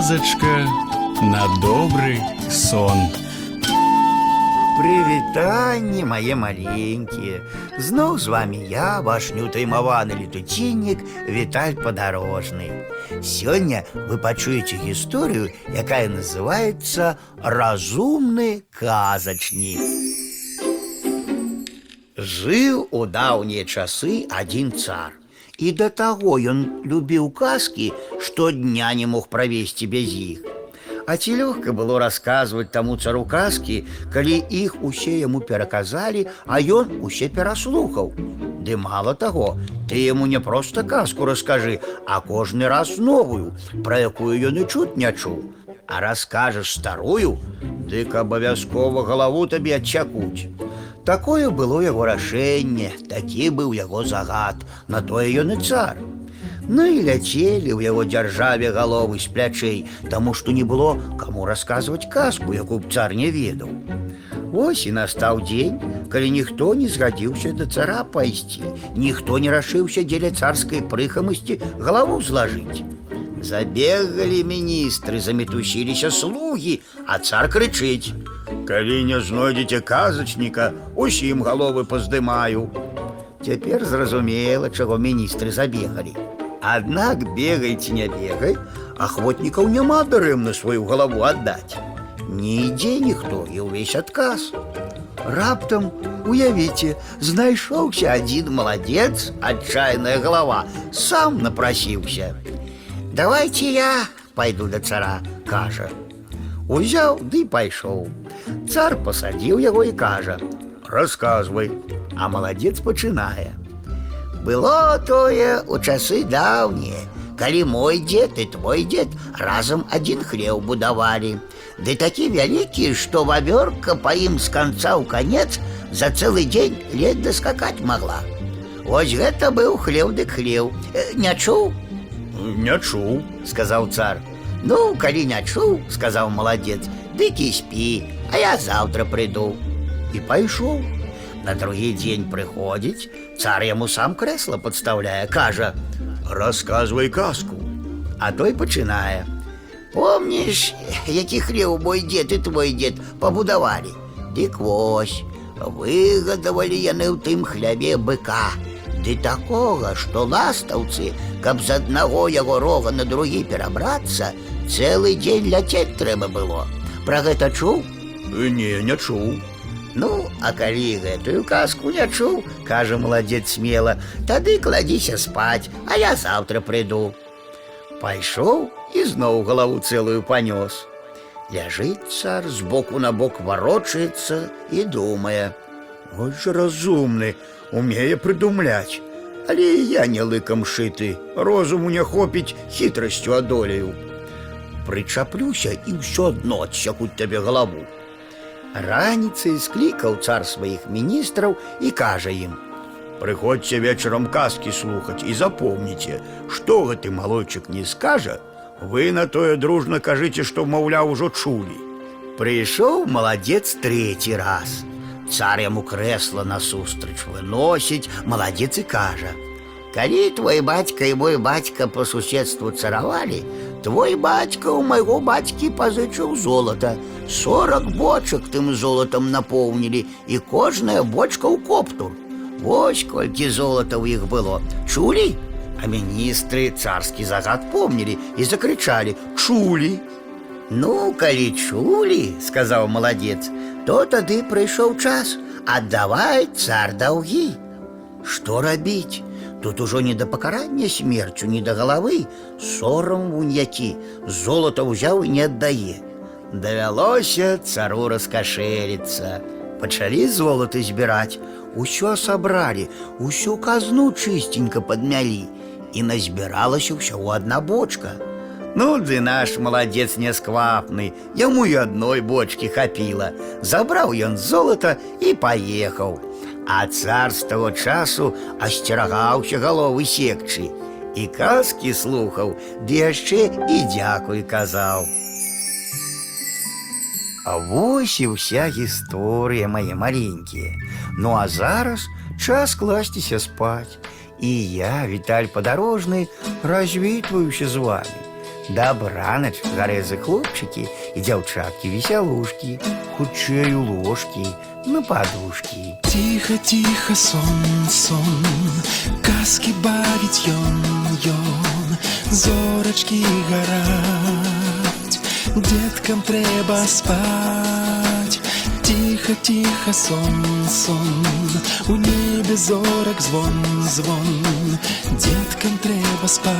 казачка на добрый сон. Прывітанне мае маленькія. Зноў з вами я, ваш неўтаймаваны летуціннік Віталь падарожны. Сёння вы пачуеце гісторыю, якая называецца разумны казачнік. Жыў у даўнія часы адзін цар. І да таго ён любіў казкі, што дня не мог правесці без іх. А ці лёгка было расказваць таму цару казкі, калі іх усе яму пераказалі, а ён усе пераслухаў. Ды мала таго, ты яму не проста казку раскажы, а кожны раз новую, пра якую ён і чуць не чуў. А раскажаш старую, дык абавязкова галаву табе адчакуць. Такое было яго рашэнне, такі быў яго загад, на тое ён і цар. Ну і ляцелі ў яго дзяржаве галовы з плячэй, таму што не было каму расказваць казку, якую б цар не ведаў. Вось і настаў дзень, калі ніхто не згадзіўся да цара пайсці, ніхто не рашыўся дзеля царскай прыхамасці галаву злажыць. Забегалі міністры, замітусіліся слугі, а цар крычыць: « Калі не знойдзеце казачніка, усім галовы паздымаю. Цяпер зразумела, чаго міністры забегалі. Аднак бегайце не бегай, ахвотнікаў няма дарэмна сваю галаву аддаць. Не ідзе ніхто і ўвесь адказ. Раптам уявіце, знайшоўся адзін маладзец, адчайная галава, сам напрасіўся. Давайте я пойду до цара, кажа. Узяў ды пайшоў. Цар пасадзіў яго і кажа: « Расказвай, а маладзец пачынае. Было тое у часы даўнія, калі мой дзед і твой дзед разам адзін хлеў будавалі. Ды такі вялікі, што вавёрка па ім з канца ў канец за цэлы дзень ледь даскакаць магла. Вось гэта быў хлеў дык хлеў. Э, Не чуў, не чуў, сказаў цар. Ну, калі не чуў, сказаў маладзец, дык і спі, а я заўтра прыйду. І пайшоў. На другі дзень прыходзіць, цар яму сам крэсла падстаўляе, кажа: « Расказвай казку. А той пачынае. Помніш, які хлеў мой дзед і твой дзед пабудавалі. Дык вось, выгадавалі яны ў тым хлябе быка. Ды такога, што ластаўцы, каб з аднаго яго рога на другі перабрацца, цэлы дзень ляцець трэба было. Пра гэта чуў? Не, не чуў. Ну, а калі гэтую казку не чуў, кажа маладзец смела, тады кладзіся спаць, а я заўтра прыйду. Пайшоў і зноў галаву цэлую панёс. Ляжыць цар з боку на бок варочаецца і думае: « Ось жа разумны, умее прыдумляць. Але я не лыкам шыты, розуму не хопіць хітрасцю адолею. Прычаплюся і ўсё адно адсякуць табе галаву. Раніцай склікаў цар сваіх міністраў і кажа ім: « Прыходзьце вечарам казкі слухаць і запомніце, што гэты малойчык не скажа, вы на тое дружна кажыце, што маўляў ужо чулі. Прыйшоў маладзец трэці раз. Цар яму крэсла насустрач выносіць, маладзец і кажа: « Калі твой бацька і мой бацька по суседству царавалі, твой бацька у майго бацькі пазычыў золата. 40 бочак тым золатам напоўнілі і кожная бочка ў коптур. Вось колькі золата ў іх было. Чулі? А міністры царскі загад помнілі і закрычалі: « Чулі! Ну, калі чулі, сказаў маладзец, то тады прыйшоў час, аддавай цар даўгі. Што рабіць? Тут ужо не да пакарання смерцю, ні да галавы, сорам вунь які, золата ўзяў і не аддае. Давялося цару раскашэліцца. Пачалі золата збіраць, усё сабралі, усю казну чыстенька падмялі, і назбіралася ўсяго адна бочка. Ну, ды наш маладзец нясквапны, яму і адной бочкі хапіла. Забраў ён золата і паехаў. А цар з таго часу асцерагаўся галовы секчы. І казкі слухаў, ды яшчэ і дзякуй казаў. А вось і ўся гісторыя мае маленькія. Ну а зараз час класціся спаць. І я, Віталь падарожны, развітваюся з вами. Добранач гарэзы хлопчыкі і дзяўчаткі весялушкі, хутчэй у ложкі, на падушкі. Тихо, тихо, сон, сон, казки бавить ён, ён, зорочки горать, деткам треба спать. Тихо, тихо, сон, сон, у небе зорок звон, звон, деткам треба спать,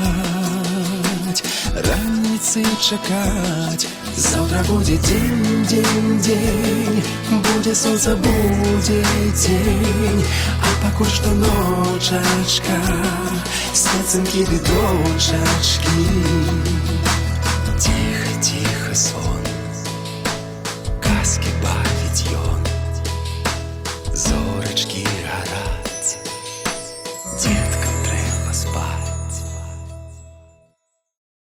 раніцы чакать. Завтра будет день, день, день, будет солнце, будет день, а пока что ночечка, снятся дочечки. Тихо, тихо, сон,